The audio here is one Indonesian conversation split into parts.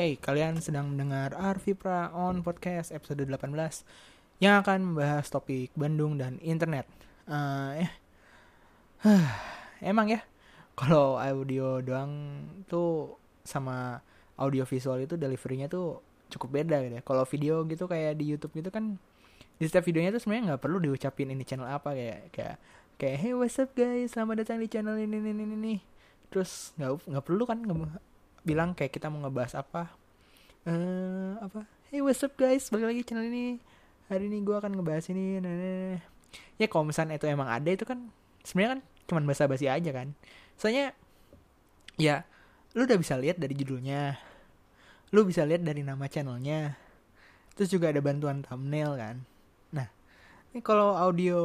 Oke, kalian sedang mendengar Arvipra on podcast episode 18 yang akan membahas topik Bandung dan internet. Ya. emang ya, kalau audio doang tuh sama audio visual itu deliverynya tuh cukup beda gitu ya. Kalau video gitu kayak di YouTube gitu kan di setiap videonya tuh sebenarnya nggak perlu diucapin ini channel apa kayak kayak kayak hey what's up guys selamat datang di channel ini ini ini, ini. terus nggak nggak perlu kan nggak bilang kayak kita mau ngebahas apa uh, apa? Hey what's up guys? Balik lagi channel ini. Hari ini gue akan ngebahas ini nah, nah, nah. ya kalau misalnya itu emang ada itu kan sebenarnya kan cuman basa-basi aja kan? Soalnya ya lu udah bisa lihat dari judulnya. Lu bisa lihat dari nama channelnya. Terus juga ada bantuan thumbnail kan? Nah ini kalau audio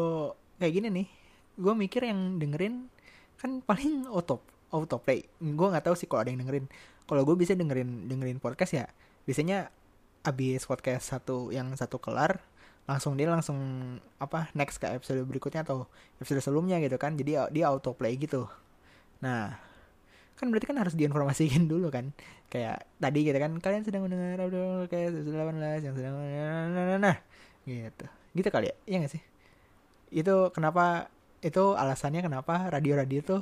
kayak gini nih gue mikir yang dengerin kan paling auto autoplay. Gue nggak tahu sih kalau ada yang dengerin. Kalau gue bisa dengerin dengerin podcast ya biasanya abis podcast satu yang satu kelar langsung dia langsung apa next ke episode berikutnya atau episode sebelumnya gitu kan. Jadi dia autoplay gitu. Nah kan berarti kan harus diinformasikan dulu kan. Kayak tadi gitu kan kalian sedang mendengar kayak 18 yang sedang nah, nah gitu. Gitu kali ya? Iya gak sih? Itu kenapa itu alasannya kenapa radio-radio tuh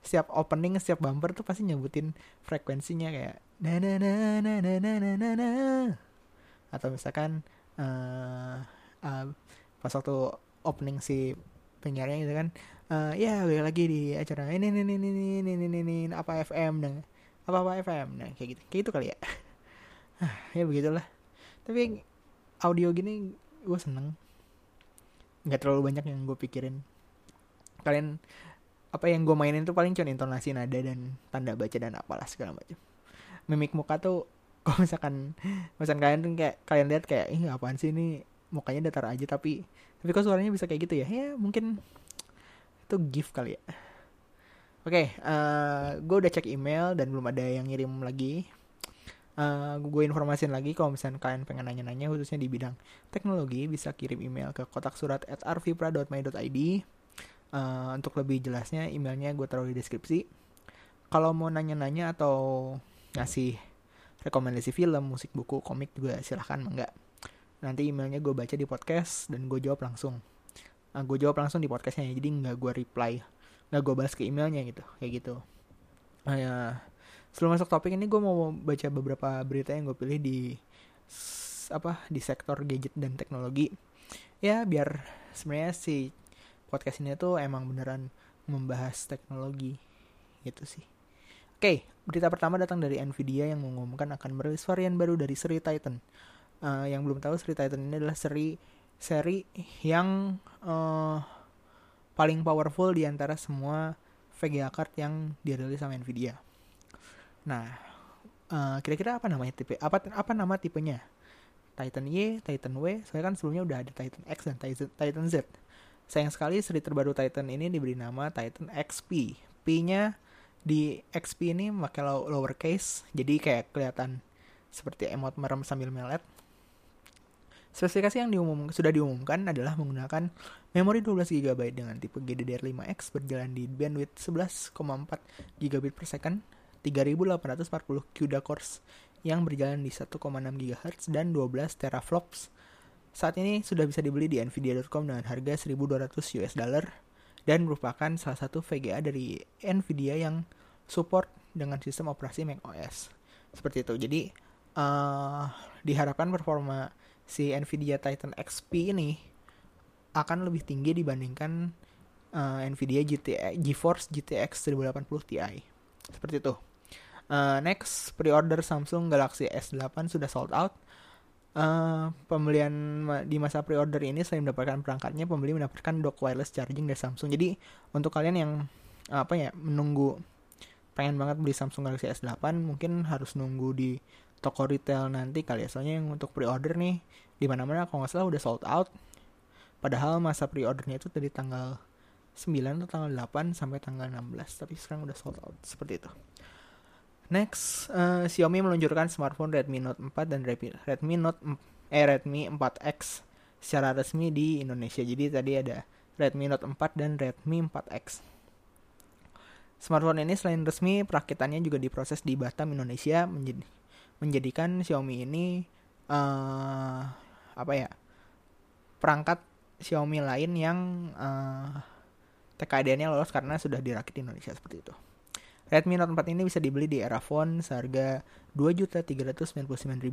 setiap opening setiap bumper tuh pasti nyebutin frekuensinya kayak na na na na na na na na na atau misalkan uh, uh, pas waktu opening si penyiarnya gitu kan uh, ya balik lagi di acara ini ini ini ini ini ini, apa FM dan apa apa FM nah kayak gitu kayak gitu kali ya ya begitulah tapi audio gini gue seneng nggak terlalu banyak yang gue pikirin kalian apa yang gue mainin tuh paling cuma intonasi nada dan tanda baca dan apalah segala macam mimik muka tuh kalau misalkan misalkan kalian tuh kayak kalian lihat kayak ih apaan sih ini? Mukanya datar aja tapi tapi kok suaranya bisa kayak gitu ya? Ya mungkin itu gift kali ya. Oke okay, uh, eh, gue udah cek email dan belum ada yang ngirim lagi. Uh, gue informasin lagi kalau misalnya kalian pengen nanya-nanya khususnya di bidang teknologi bisa kirim email ke kotak surat at arvipra.my.id Uh, untuk lebih jelasnya emailnya gue taruh di deskripsi. Kalau mau nanya-nanya atau ngasih rekomendasi film, musik, buku, komik juga silahkan enggak. Nanti emailnya gue baca di podcast dan gue jawab langsung. Nah, gue jawab langsung di podcastnya jadi nggak gue reply, nggak gue balas ke emailnya gitu, kayak gitu. Nah, ya, sebelum masuk topik ini gue mau baca beberapa berita yang gue pilih di apa di sektor gadget dan teknologi. Ya biar sebenarnya si podcast ini tuh emang beneran membahas teknologi gitu sih. Oke, berita pertama datang dari Nvidia yang mengumumkan akan merilis varian baru dari seri Titan. Uh, yang belum tahu seri Titan ini adalah seri seri yang uh, paling powerful di antara semua VGA card yang dirilis sama Nvidia. Nah, uh, kira-kira apa namanya tipe? Apa apa nama tipenya? Titan Y, Titan W. Soalnya kan sebelumnya udah ada Titan X dan Titan, Titan Z. Sayang sekali seri terbaru Titan ini diberi nama Titan XP. P-nya di XP ini pakai lowercase, jadi kayak kelihatan seperti emot merem sambil melet. Spesifikasi yang diumum, sudah diumumkan adalah menggunakan memori 12 GB dengan tipe GDDR5X berjalan di bandwidth 11,4 GB per second, 3840 CUDA cores yang berjalan di 1,6 GHz dan 12 teraflops saat ini sudah bisa dibeli di nvidia.com dengan harga 1200 US dollar dan merupakan salah satu VGA dari Nvidia yang support dengan sistem operasi macOS. Seperti itu. Jadi uh, diharapkan performa si Nvidia Titan XP ini akan lebih tinggi dibandingkan uh, Nvidia GT GeForce GTX 1080 Ti. Seperti itu. Uh, next, pre-order Samsung Galaxy S8 sudah sold out Uh, pembelian di masa pre-order ini selain mendapatkan perangkatnya, pembeli mendapatkan dock wireless charging dari Samsung. Jadi untuk kalian yang apa ya menunggu pengen banget beli Samsung Galaxy S8 mungkin harus nunggu di toko retail nanti kali ya. Soalnya yang untuk pre-order nih di mana-mana kalau nggak salah udah sold out. Padahal masa pre-ordernya itu dari tanggal 9 atau tanggal 8 sampai tanggal 16, tapi sekarang udah sold out seperti itu. Next, uh, Xiaomi meluncurkan smartphone Redmi Note 4 dan Redmi Note eh Redmi 4X secara resmi di Indonesia. Jadi tadi ada Redmi Note 4 dan Redmi 4X. Smartphone ini selain resmi, perakitannya juga diproses di Batam, Indonesia menjadi menjadikan Xiaomi ini uh, apa ya perangkat Xiaomi lain yang uh, TKD-nya lolos karena sudah dirakit di Indonesia seperti itu. Redmi Note 4 ini bisa dibeli di Erafone seharga Rp2.399.000.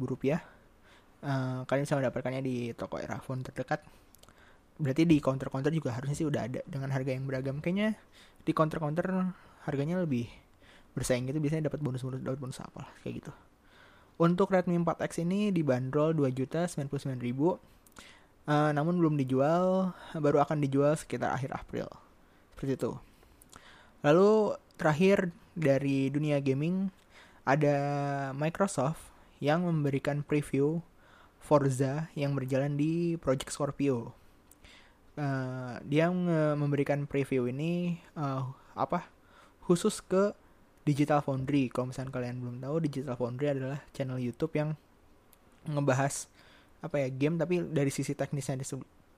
Uh, kalian bisa mendapatkannya di toko Erafone terdekat. Berarti di counter-counter juga harusnya sih udah ada dengan harga yang beragam. Kayaknya di counter-counter harganya lebih bersaing gitu biasanya dapat bonus-bonus dapat bonus apa lah kayak gitu. Untuk Redmi 4X ini dibanderol Rp2.099.000. Uh, namun belum dijual, baru akan dijual sekitar akhir April. Seperti itu. Lalu terakhir dari dunia gaming ada Microsoft yang memberikan preview Forza yang berjalan di Project Scorpio. Uh, dia memberikan preview ini uh, apa khusus ke Digital Foundry. Kalau misalnya kalian belum tahu, Digital Foundry adalah channel YouTube yang ngebahas apa ya game tapi dari sisi teknisnya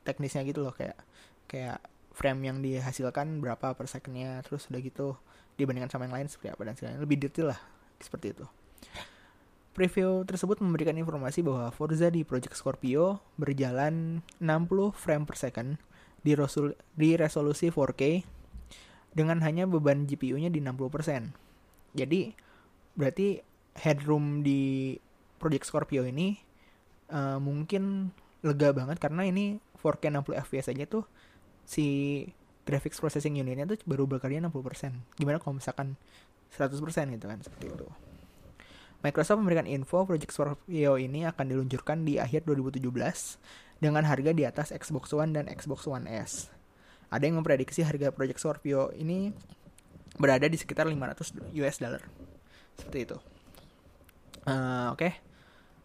teknisnya gitu loh kayak kayak frame yang dihasilkan berapa per secondnya terus udah gitu dibandingkan sama yang lain seperti apa dan sebagainya lebih detail lah seperti itu Preview tersebut memberikan informasi bahwa Forza di Project Scorpio berjalan 60 frame per second di, resol di resolusi 4K dengan hanya beban GPU-nya di 60%. Jadi berarti headroom di Project Scorpio ini uh, mungkin lega banget karena ini 4K 60 fps aja tuh si graphics processing unitnya tuh baru bekerja 60%. Gimana kalau misalkan 100% gitu kan seperti itu. Microsoft memberikan info Project Scorpio ini akan diluncurkan di akhir 2017 dengan harga di atas Xbox One dan Xbox One S. Ada yang memprediksi harga Project Scorpio ini berada di sekitar 500 US dollar. Seperti itu. Uh, Oke, okay.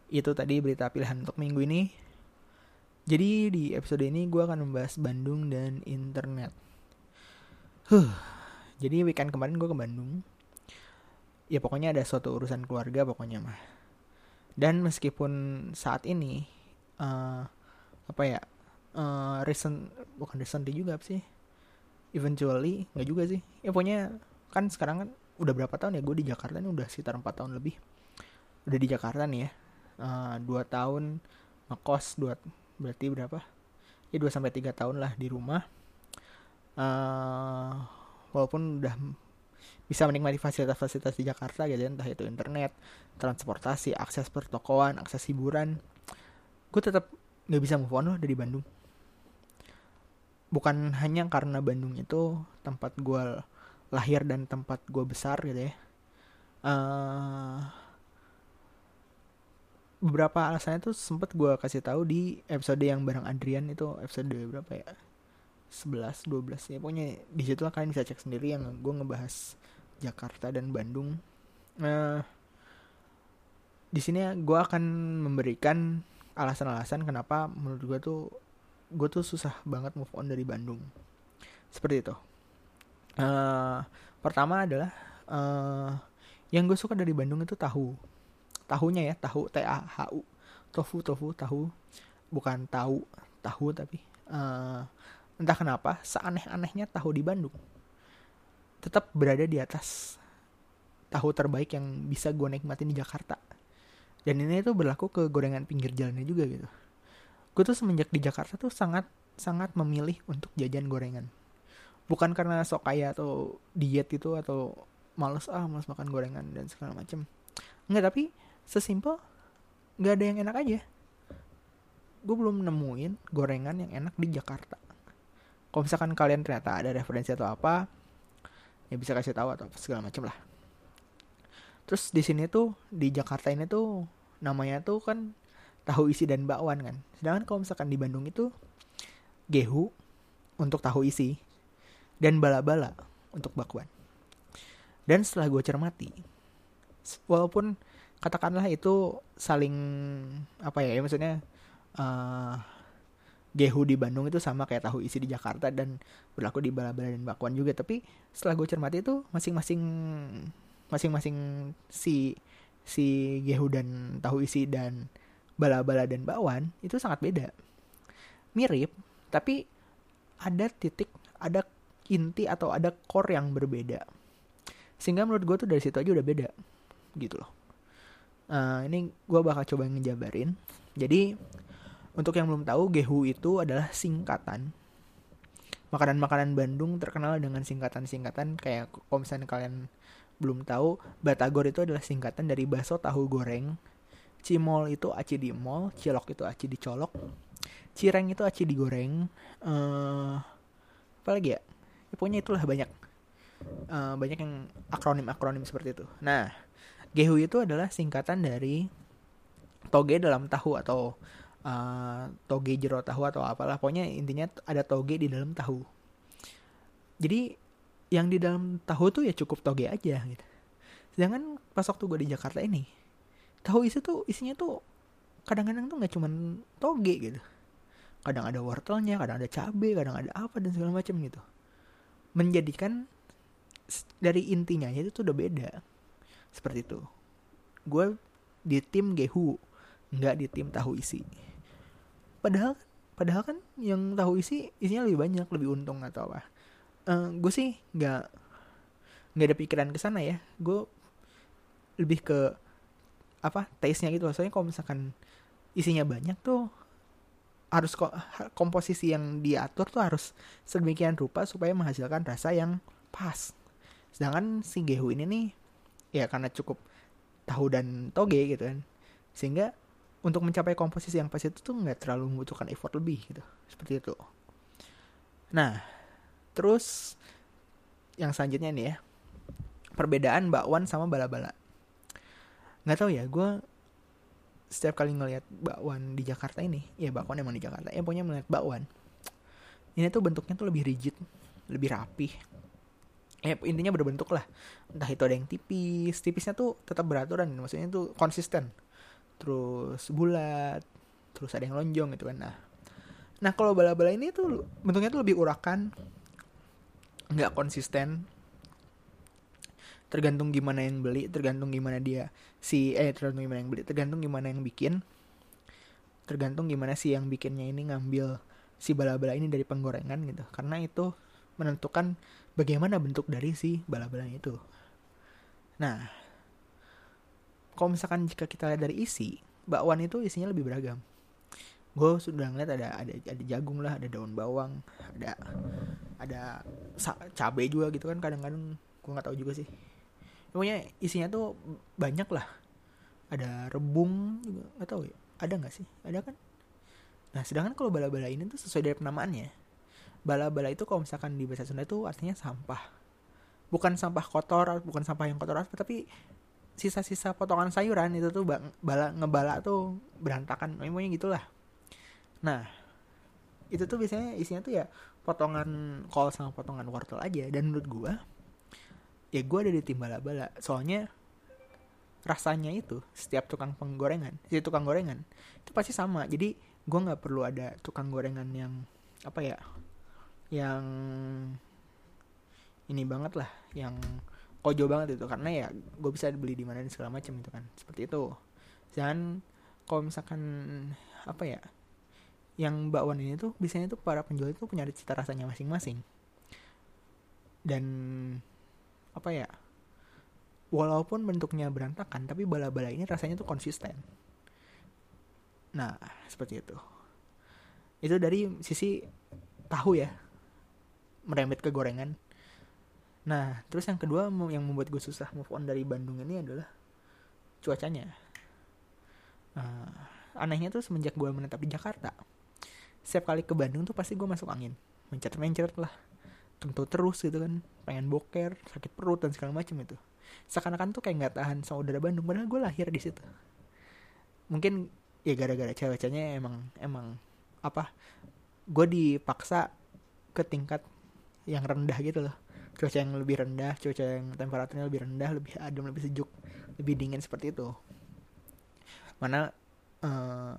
itu tadi berita pilihan untuk minggu ini. Jadi di episode ini gue akan membahas Bandung dan internet. Huh. Jadi weekend kemarin gue ke Bandung. Ya pokoknya ada suatu urusan keluarga pokoknya mah. Dan meskipun saat ini uh, apa ya uh, recent bukan recently juga sih eventually nggak juga sih ya pokoknya kan sekarang kan udah berapa tahun ya gue di Jakarta ini udah sekitar empat tahun lebih udah di Jakarta nih ya uh, dua tahun ngekos dua berarti berapa ya dua sampai tiga tahun lah di rumah uh, walaupun udah bisa menikmati fasilitas-fasilitas di Jakarta gitu ya, entah itu internet, transportasi, akses pertokoan, akses hiburan, gue tetap nggak bisa move on loh dari Bandung. Bukan hanya karena Bandung itu tempat gue lahir dan tempat gue besar gitu ya. Uh, beberapa alasannya tuh sempet gue kasih tahu di episode yang bareng Adrian itu episode berapa ya 11 12 ya. Pokoknya di situ lah kalian bisa cek sendiri yang gue ngebahas Jakarta dan Bandung. Nah di sini gue akan memberikan alasan-alasan kenapa menurut gue tuh gue tuh susah banget move on dari Bandung. Seperti itu. Uh, pertama adalah uh, yang gue suka dari Bandung itu tahu. Tahunya ya tahu t a h u. Tofu tofu tahu. Bukan tahu tahu tapi uh, entah kenapa seaneh-anehnya tahu di Bandung. Tetap berada di atas tahu terbaik yang bisa gue nikmatin di Jakarta. Dan ini tuh berlaku ke gorengan pinggir jalannya juga gitu. Gue tuh semenjak di Jakarta tuh sangat sangat memilih untuk jajan gorengan. Bukan karena sok kaya atau diet itu atau males ah males makan gorengan dan segala macem. Enggak tapi sesimpel nggak ada yang enak aja. Gue belum nemuin gorengan yang enak di Jakarta kalau misalkan kalian ternyata ada referensi atau apa ya bisa kasih tahu atau segala macam lah. Terus di sini tuh di Jakarta ini tuh namanya tuh kan tahu isi dan bakwan kan. Sedangkan kalau misalkan di Bandung itu gehu untuk tahu isi dan bala-bala untuk bakwan. Dan setelah gue cermati walaupun katakanlah itu saling apa ya, ya maksudnya uh, gehu di Bandung itu sama kayak tahu isi di Jakarta dan berlaku di bala-bala dan bakwan juga. Tapi setelah gue cermati itu masing-masing masing-masing si si gehu dan tahu isi dan bala-bala dan bakwan itu sangat beda. Mirip tapi ada titik ada inti atau ada core yang berbeda. Sehingga menurut gue tuh dari situ aja udah beda gitu loh. Uh, ini gue bakal coba ngejabarin. Jadi untuk yang belum tahu gehu itu adalah singkatan. Makanan-makanan Bandung terkenal dengan singkatan-singkatan. Kayak kalau misalnya kalian belum tahu batagor itu adalah singkatan dari bakso tahu goreng. Cimol itu aci di mall cilok itu aci dicolok cireng itu aci digoreng uh, apa lagi ya? ya pokoknya itulah banyak. Uh, banyak yang akronim akronim seperti itu. Nah gehu itu adalah singkatan dari toge dalam tahu atau uh, toge jero tahu atau apalah pokoknya intinya ada toge di dalam tahu. Jadi yang di dalam tahu tuh ya cukup toge aja gitu. Sedangkan pas waktu gue di Jakarta ini tahu isi tuh isinya tuh kadang-kadang tuh nggak cuman toge gitu. Kadang ada wortelnya kadang ada cabe kadang ada apa dan segala macam gitu. Menjadikan dari intinya itu tuh udah beda. Seperti itu. Gue di tim gehu nggak di tim tahu isi padahal padahal kan yang tahu isi isinya lebih banyak lebih untung atau apa. Uh, eh, gue sih nggak nggak ada pikiran ke sana ya. Gue lebih ke apa taste nya gitu soalnya kalau misalkan isinya banyak tuh harus ko komposisi yang diatur tuh harus sedemikian rupa supaya menghasilkan rasa yang pas. Sedangkan si gehu ini nih ya karena cukup tahu dan toge gitu kan. Sehingga untuk mencapai komposisi yang pas itu tuh nggak terlalu membutuhkan effort lebih gitu seperti itu nah Terus yang selanjutnya nih ya. Perbedaan bakwan sama bala-bala. Nggak tahu ya, gue setiap kali ngelihat bakwan di Jakarta ini, ya bakwan emang di Jakarta, ya pokoknya melihat bakwan. Ini tuh bentuknya tuh lebih rigid, lebih rapi. Eh intinya berbentuk lah. Entah itu ada yang tipis, tipisnya tuh tetap beraturan, maksudnya tuh konsisten. Terus bulat, terus ada yang lonjong gitu kan. Nah, nah kalau bala-bala ini tuh bentuknya tuh lebih urakan, nggak konsisten. Tergantung gimana yang beli tergantung gimana dia si eh tergantung gimana yang beli tergantung gimana yang bikin. Tergantung gimana sih yang bikinnya ini ngambil si bala-bala ini dari penggorengan gitu. Karena itu menentukan bagaimana bentuk dari si bala-balanya itu. Nah kalau misalkan jika kita lihat dari isi bakwan itu isinya lebih beragam. Gue sudah ngeliat ada ada ada jagung lah ada daun bawang ada ada cabai juga gitu kan kadang-kadang gue nggak tahu juga sih. Pokoknya isinya tuh banyak lah. Ada rebung juga nggak tahu ya. Ada nggak sih? Ada kan? Nah sedangkan kalau bala-bala ini tuh sesuai dari penamaannya. Bala-bala itu kalau misalkan di bahasa Sunda itu artinya sampah. Bukan sampah kotor bukan sampah yang kotor tapi sisa-sisa potongan sayuran itu tuh bala ngebala tuh berantakan pokoknya gitulah Nah, itu tuh biasanya isinya tuh ya potongan kol sama potongan wortel aja. Dan menurut gue, ya gue ada di tim bala-bala. Soalnya rasanya itu setiap tukang penggorengan, setiap tukang gorengan itu pasti sama. Jadi gue nggak perlu ada tukang gorengan yang apa ya, yang ini banget lah, yang kojo banget itu karena ya gue bisa beli di mana dan segala macam itu kan. Seperti itu. Dan kalau misalkan apa ya yang bakwan ini tuh biasanya tuh para penjual itu punya cita rasanya masing-masing. Dan apa ya walaupun bentuknya berantakan tapi bala-bala ini rasanya tuh konsisten. Nah seperti itu. Itu dari sisi tahu ya merembet ke gorengan nah terus yang kedua yang membuat gue susah move on dari Bandung ini adalah cuacanya. Uh, anehnya tuh semenjak gue menetap di Jakarta setiap kali ke Bandung tuh pasti gue masuk angin. Mencet-mencet lah. Tentu terus gitu kan. Pengen boker sakit perut dan segala macam itu. Seakan-akan tuh kayak nggak tahan sama udara Bandung padahal gue lahir di situ. Mungkin ya gara-gara cewek-ceweknya emang emang apa gue dipaksa ke tingkat yang rendah gitu loh cuaca yang lebih rendah cuaca yang temperaturnya lebih rendah lebih adem lebih sejuk lebih dingin seperti itu. Mana uh,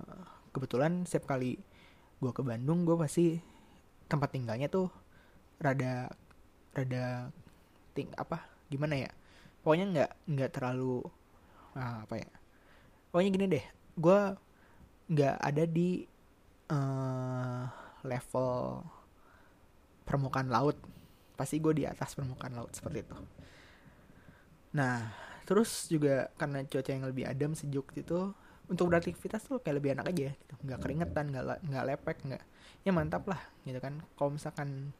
kebetulan setiap kali gue ke Bandung gue pasti tempat tinggalnya tuh rada rada ting apa gimana ya? Pokoknya nggak nggak terlalu ah, apa ya? Pokoknya gini deh gue nggak ada di uh, level permukaan laut pasti gue di atas permukaan laut seperti itu. Nah terus juga karena cuaca yang lebih adem sejuk gitu untuk beraktivitas tuh kayak lebih enak aja gitu. Nggak keringetan nggak nggak lepek nggak ya mantap lah gitu kan. Kalau misalkan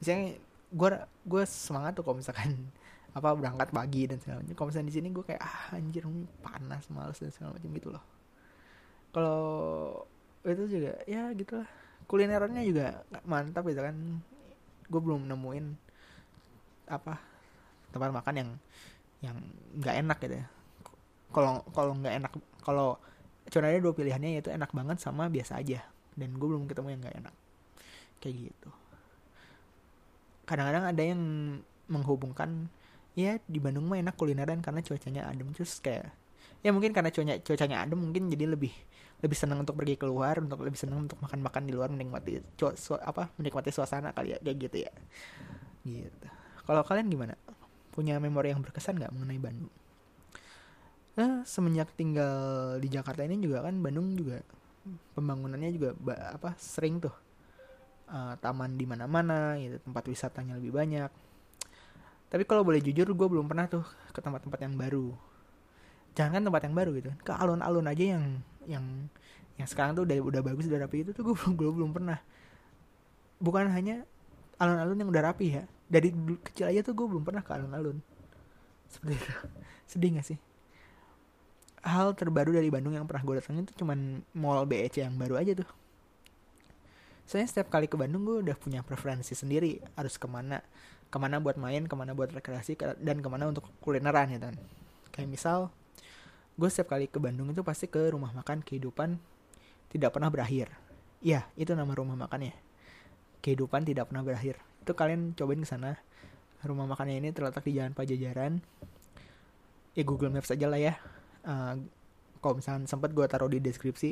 misalnya gue gue semangat tuh kalau misalkan apa berangkat pagi dan segala macam. Kalau misalnya di sini gue kayak ah anjir panas males dan segala macam gitu loh. Kalau itu juga ya gitulah. Kulinernya juga mantap gitu kan gue belum nemuin apa tempat makan yang yang nggak enak gitu ya. Kalau kalau nggak enak kalau cuma ada dua pilihannya yaitu enak banget sama biasa aja. Dan gue belum ketemu yang nggak enak. Kayak gitu. Kadang-kadang ada yang menghubungkan ya di Bandung mah enak kulineran karena cuacanya adem. Terus kayak ya mungkin karena cuacanya cuacanya adem mungkin jadi lebih lebih senang untuk pergi keluar untuk lebih senang untuk makan-makan di luar menikmati su, apa menikmati suasana kali ya kayak gitu ya. Gitu. Kalau kalian gimana? Punya memori yang berkesan nggak mengenai Bandung? Nah semenjak tinggal di Jakarta ini juga kan Bandung juga pembangunannya juga apa sering tuh. Uh, taman di mana-mana gitu tempat wisatanya lebih banyak. Tapi kalau boleh jujur gue belum pernah tuh ke tempat-tempat yang baru. Jangan kan tempat yang baru gitu ke alun-alun aja yang yang yang sekarang tuh udah udah bagus udah rapi itu tuh gue belum belum pernah. Bukan hanya alun-alun yang udah rapi ya dari kecil aja tuh gue belum pernah ke alun-alun. Seperti itu. Sedih gak sih? Hal terbaru dari Bandung yang pernah gue datangin tuh cuman mall BEC yang baru aja tuh. Soalnya setiap kali ke Bandung gue udah punya preferensi sendiri harus ke mana. Ke mana buat main ke mana buat rekreasi dan ke mana untuk kulineran ya kan. Kayak misal gue setiap kali ke Bandung itu pasti ke rumah makan kehidupan tidak pernah berakhir. Iya itu nama rumah makannya. Kehidupan tidak pernah berakhir. Itu kalian cobain ke sana. Rumah makannya ini terletak di Jalan Pajajaran. Ya Google Maps aja lah ya. Uh, kalau misalnya sempat gue taruh di deskripsi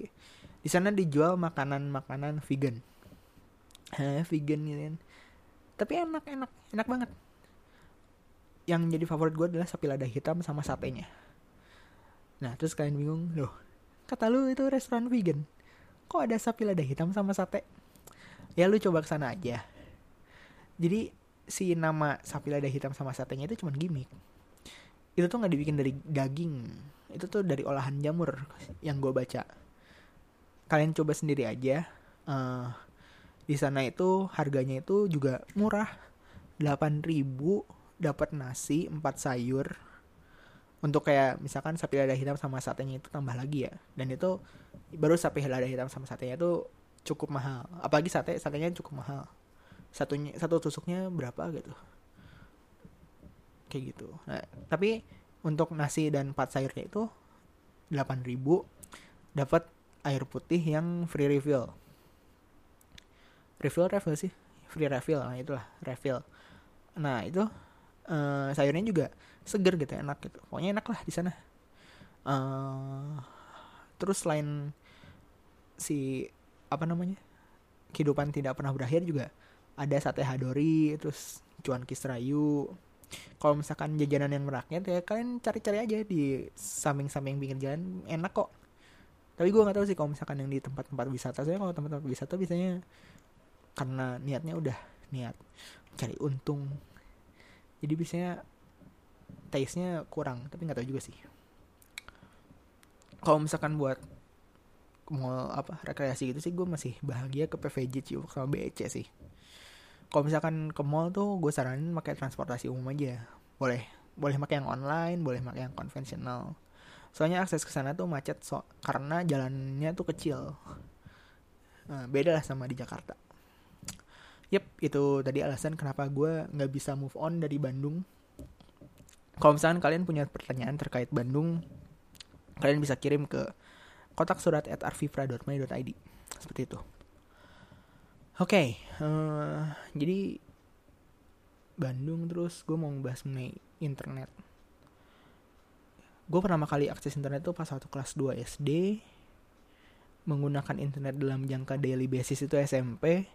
di sana dijual makanan-makanan vegan. Eh, vegan gitu kan. Tapi enak enak enak banget. Yang jadi favorit gue adalah sapi lada hitam sama satenya nah terus kalian bingung loh kata lu itu restoran vegan? Kok ada sapi lada hitam sama sate? Ya lu coba ke sana aja. Jadi si nama sapi lada hitam sama satenya itu cuma gimmick. Itu tuh nggak dibikin dari daging. Itu tuh dari olahan jamur yang gue baca. Kalian coba sendiri aja. Uh, di sana itu harganya itu juga murah. 8000 dapat nasi 4 sayur untuk kayak misalkan sapi lada hitam sama satenya itu tambah lagi ya. Dan itu baru sapi lada hitam sama satenya itu cukup mahal. Apalagi sate satenya cukup mahal. Satunya satu tusuknya berapa gitu. Kayak gitu. Nah tapi untuk nasi dan empat sayurnya itu 8000 dapat air putih yang free refill. Refill refill sih? Free refill nah itulah refill. Nah itu uh, sayurnya juga seger gitu enak gitu. Pokoknya enak lah di sana. Uh, terus selain si apa namanya kehidupan tidak pernah berakhir juga ada sate hadori terus cuan kisrayu. Kalau misalkan jajanan yang merakyat ya kalian cari-cari aja di samping-samping pinggir jalan enak kok. Tapi gue nggak tahu sih kalau misalkan yang di tempat-tempat wisata. Saya kalau tempat-tempat wisata biasanya karena niatnya udah niat cari untung jadi biasanya taste nya kurang tapi nggak tahu juga sih. Kalau misalkan buat mau apa rekreasi gitu sih gue masih bahagia ke PVJ Ciuk sama BEC sih. Kalau misalkan ke mall tuh gue saranin pakai transportasi umum aja. Boleh boleh pakai yang online boleh pakai yang konvensional. Soalnya akses ke sana tuh macet so karena jalannya tuh kecil. Nah, beda lah sama di Jakarta Yep, itu tadi alasan kenapa gue nggak bisa move on dari Bandung. Kalau misalkan kalian punya pertanyaan terkait Bandung, kalian bisa kirim ke kotak surat at arvipra.my.id. Seperti itu. Oke, okay, uh, eh, jadi Bandung terus gue mau bahas mengenai internet. Gue pertama kali akses internet tuh pas waktu kelas 2 SD. Menggunakan internet dalam jangka daily basis itu SMP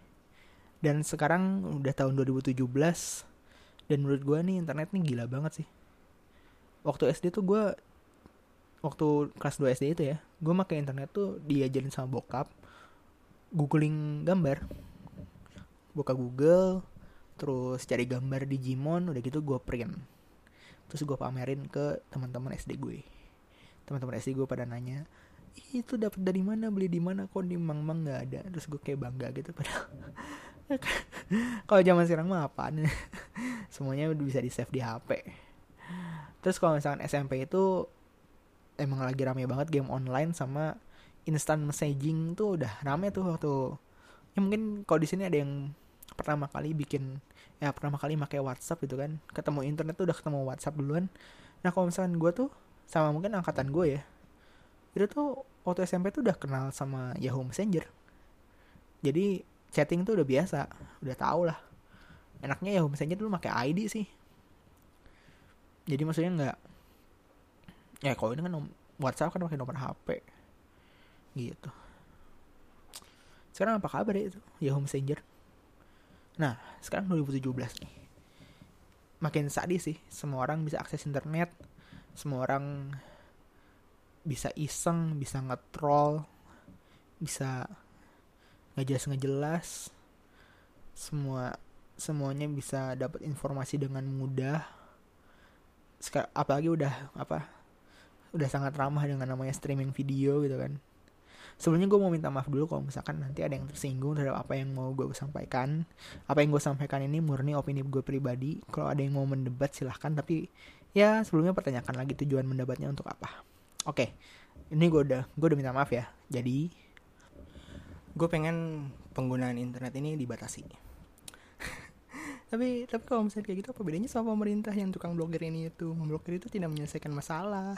dan sekarang udah tahun 2017 dan menurut gue nih internet nih gila banget sih. Waktu SD tuh gue waktu kelas 2 SD itu ya gue pakai internet tuh diajarin sama bokap googling gambar. Buka Google terus cari gambar di Gmon udah gitu gue print. Terus gue pamerin ke teman-teman SD gue. Teman-teman SD gue pada nanya itu dapat dari mana? Beli di mana? Kok di mang mang nggak ada? Terus gue kayak bangga gitu padahal kalau zaman sekarang mah apaan semuanya udah bisa di save di HP terus kalau misalkan SMP itu emang lagi rame banget game online sama instant messaging tuh udah rame tuh waktu ya mungkin kalau di sini ada yang pertama kali bikin ya pertama kali pakai WhatsApp gitu kan. Ketemu internet tuh udah ketemu WhatsApp duluan. Nah kalau misalkan gue tuh sama mungkin angkatan gue ya itu tuh waktu SMP tuh udah kenal sama Yahoo Messenger. Jadi chatting tuh udah biasa udah tau lah. Enaknya Yahoo Messenger dulu pakai ID sih. Jadi maksudnya nggak ya kalau ini kan WhatsApp kan pakai nomor HP gitu. Sekarang apa kabar ya itu? Yahoo Messenger. Nah, sekarang 2017 nih. Makin sadis sih, semua orang bisa akses internet, semua orang bisa iseng, bisa nge-troll, bisa ngejelas-ngejelas. Semua semuanya bisa dapat informasi dengan mudah. Sekarang apalagi udah apa? Udah sangat ramah dengan namanya streaming video gitu kan sebelumnya gue mau minta maaf dulu kalau misalkan nanti ada yang tersinggung terhadap apa yang mau gue sampaikan apa yang gue sampaikan ini murni opini gue pribadi kalau ada yang mau mendebat silahkan tapi ya sebelumnya pertanyakan lagi tujuan mendebatnya untuk apa oke ini gue udah gue udah minta maaf ya jadi gue pengen penggunaan internet ini dibatasi tapi tapi kalau misalnya kayak gitu apa bedanya sama pemerintah yang tukang blokir ini itu memblokir itu tidak menyelesaikan masalah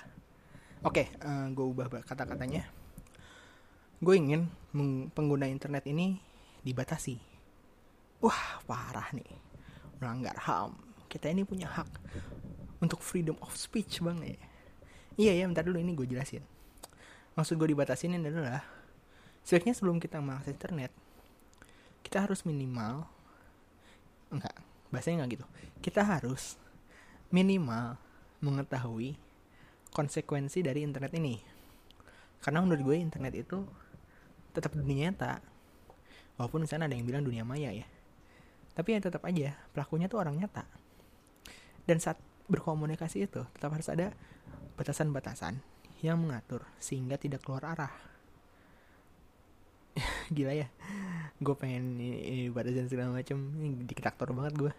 oke uh, gue ubah kata-katanya gue ingin pengguna internet ini dibatasi. Wah, parah nih. Melanggar HAM. Kita ini punya hak untuk freedom of speech, Bang ya. Iya ya, bentar dulu ini gue jelasin. Maksud gue dibatasin adalah sebaiknya sebelum kita mengakses internet, kita harus minimal enggak, bahasanya enggak gitu. Kita harus minimal mengetahui konsekuensi dari internet ini. Karena menurut gue internet itu tetap dunia nyata walaupun misalnya ada yang bilang dunia maya ya tapi ya tetap aja pelakunya tuh orang nyata dan saat berkomunikasi itu tetap harus ada batasan-batasan yang mengatur sehingga tidak keluar arah gila ya. Gue pengen ini, ini batasan segala macam ini diktator banget gue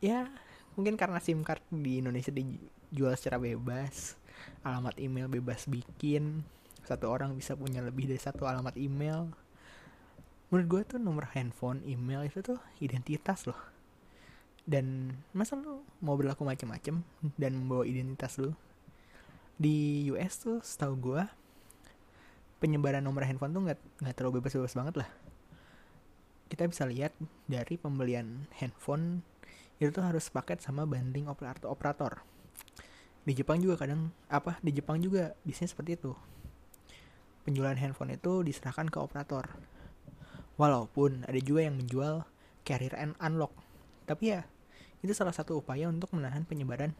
ya mungkin karena SIM card di Indonesia dijual secara bebas alamat email bebas bikin satu orang bisa punya lebih dari satu alamat email. Menurut gue tuh nomor handphone email itu tuh identitas loh. Dan masa lu mau berlaku macam-macam dan membawa identitas lu? Di US tuh setahu gue penyebaran nomor handphone tuh nggak nggak terlalu bebas-bebas banget lah kita bisa lihat dari pembelian handphone itu tuh harus paket sama banding operator operator di Jepang juga kadang apa di Jepang juga bisnis seperti itu penjualan handphone itu diserahkan ke operator. Walaupun ada juga yang menjual carrier and unlock. Tapi ya, itu salah satu upaya untuk menahan penyebaran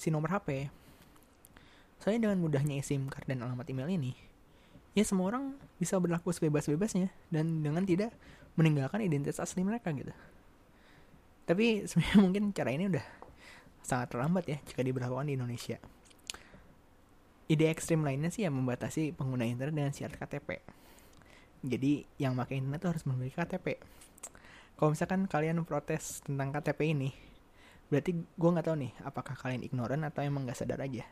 si nomor HP. Soalnya dengan mudahnya SIM card dan alamat email ini, ya semua orang bisa berlaku sebebas-bebasnya dan dengan tidak meninggalkan identitas asli mereka gitu. Tapi sebenarnya mungkin cara ini udah sangat terlambat ya jika diberlakukan di Indonesia. Ide ekstrim lainnya sih yang membatasi pengguna internet dengan syarat KTP. Jadi yang pakai internet tuh harus memiliki KTP. Kalau misalkan kalian protes tentang KTP ini, berarti gue nggak tahu nih apakah kalian ignoran atau emang nggak sadar aja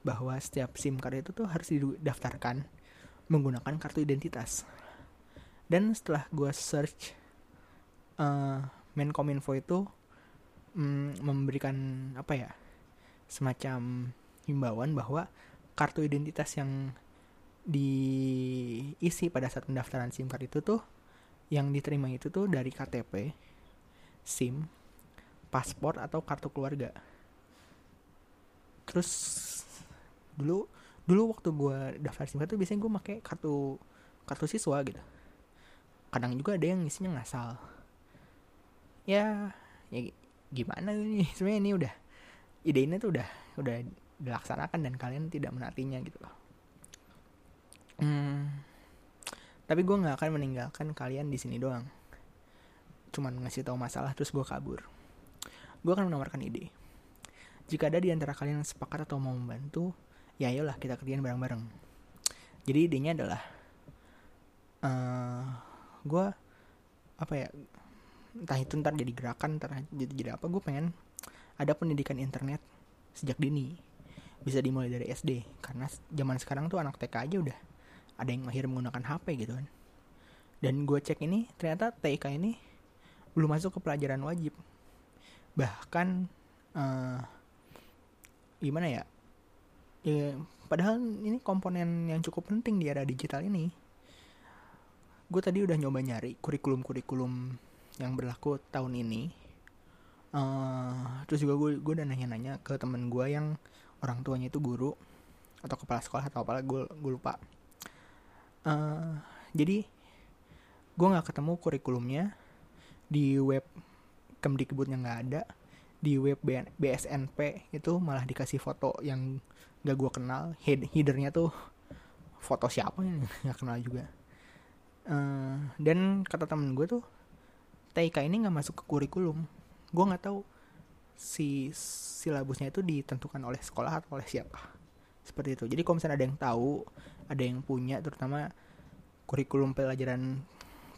bahwa setiap SIM card itu tuh harus didaftarkan menggunakan kartu identitas. Dan setelah gue search uh, Menkominfo itu mm, memberikan apa ya semacam himbauan bahwa kartu identitas yang diisi pada saat pendaftaran SIM card itu tuh yang diterima itu tuh dari KTP, SIM, paspor atau kartu keluarga. Terus dulu dulu waktu gue daftar SIM card tuh biasanya gue pakai kartu kartu siswa gitu. Kadang juga ada yang isinya ngasal. Ya, ya gimana nih sebenarnya ini udah ide ini tuh udah udah dilaksanakan dan kalian tidak menatinya gitu loh. Hmm, tapi gue nggak akan meninggalkan kalian di sini doang. Cuman ngasih tahu masalah terus gue kabur. Gue akan menawarkan ide. Jika ada di antara kalian yang sepakat atau mau membantu ya ayolah kita kerjain bareng-bareng. Jadi idenya adalah uh, eh, gue apa ya entah itu ntar jadi gerakan ntar jadi jadi apa gue pengen ada pendidikan internet sejak dini. Bisa dimulai dari SD karena zaman sekarang tuh anak TK aja udah ada yang mahir menggunakan HP gitu kan. Dan gue cek ini ternyata TK ini belum masuk ke pelajaran wajib. Bahkan uh, gimana ya ya padahal ini komponen yang cukup penting di era digital ini. Gue tadi udah nyoba nyari kurikulum-kurikulum yang berlaku tahun ini. Uh, terus juga gue gue udah nanya-nanya ke temen gue yang orang tuanya itu guru atau kepala sekolah atau apalah gue gue lupa. Uh, jadi gue nggak ketemu kurikulumnya di web Kemdikbudnya nggak ada di web BSNP itu malah dikasih foto yang gak gue kenal. Head headernya tuh foto siapa nih nggak kenal juga. Uh, dan kata temen gue tuh TIK ini nggak masuk ke kurikulum. Gue nggak tahu si silabusnya itu ditentukan oleh sekolah atau oleh siapa. Seperti itu. Jadi kalau misalnya ada yang tahu ada yang punya terutama kurikulum pelajaran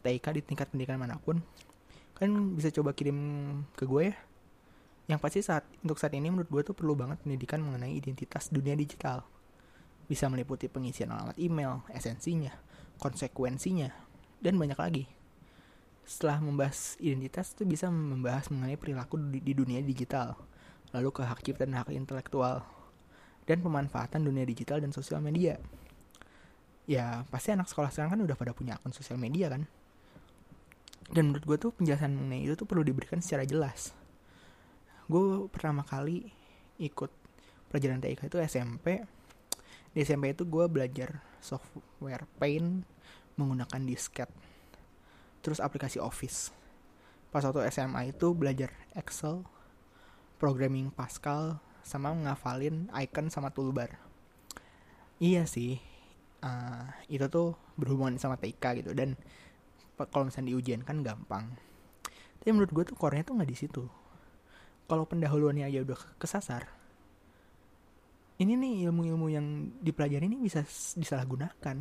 TIK di tingkat pendidikan mana pun kan bisa coba kirim ke gue ya yang pasti saat untuk saat ini menurut gue tuh perlu banget pendidikan mengenai identitas dunia digital bisa meliputi pengisian alamat email esensinya konsekuensinya dan banyak lagi setelah membahas identitas itu bisa membahas mengenai perilaku di, di dunia digital, lalu ke hak cipta dan hak intelektual, dan pemanfaatan dunia digital dan sosial media. Ya, pasti anak sekolah sekarang kan udah pada punya akun sosial media kan. Dan menurut gue tuh penjelasan mengenai itu tuh perlu diberikan secara jelas. Gue pertama kali ikut pelajaran TIK itu SMP. Di SMP itu gue belajar software Paint menggunakan disket terus aplikasi Office. Pas waktu SMA itu belajar Excel, programming Pascal, sama ngafalin icon sama toolbar. Iya sih, uh, itu tuh berhubungan sama TK gitu dan kalau misalnya di ujian kan gampang. Tapi menurut gue tuh core-nya tuh nggak di situ. Kalau pendahuluannya aja udah kesasar, ini nih ilmu-ilmu yang dipelajari ini bisa disalahgunakan.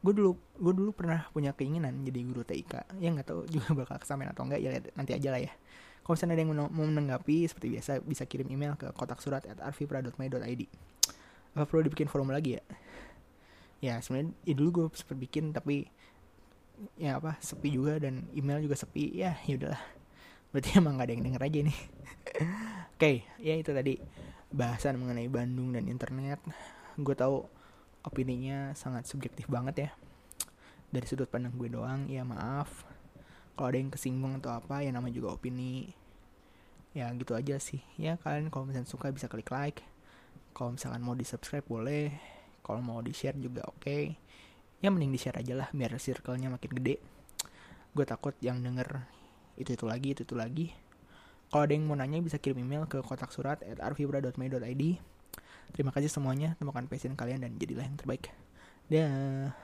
Gue dulu gue dulu pernah punya keinginan jadi guru TIK yang nggak tahu juga bakal kesampaian atau enggak ya lihat nanti aja lah ya. Kalau misalnya ada yang mau menanggapi seperti biasa bisa kirim email ke kotak surat at arvipra.my.id apa perlu dibikin forum lagi ya? Ya sebenarnya ya dulu gue sempat bikin tapi ya apa sepi juga dan email juga sepi. Ya ya udahlah berarti emang gak ada yang denger aja nih oke okay, ya itu tadi bahasan mengenai Bandung dan internet. Gue tahu opininya sangat subjektif banget ya. Dari sudut pandang gue doang ya maaf. Kalau ada yang kesinggung atau apa ya nama juga opini. Ya gitu aja sih. Ya kalian kalau misalnya suka bisa klik like. Kalau misalkan mau di subscribe boleh. Kalau mau di share juga oke. Okay. ya mending di share aja lah biar circle-nya makin gede. Gue takut yang denger itu itu lagi itu itu lagi kalau ada yang mau nanya bisa kirim email ke kotak surat at Terima kasih semuanya, temukan passion kalian dan jadilah yang terbaik. Dah.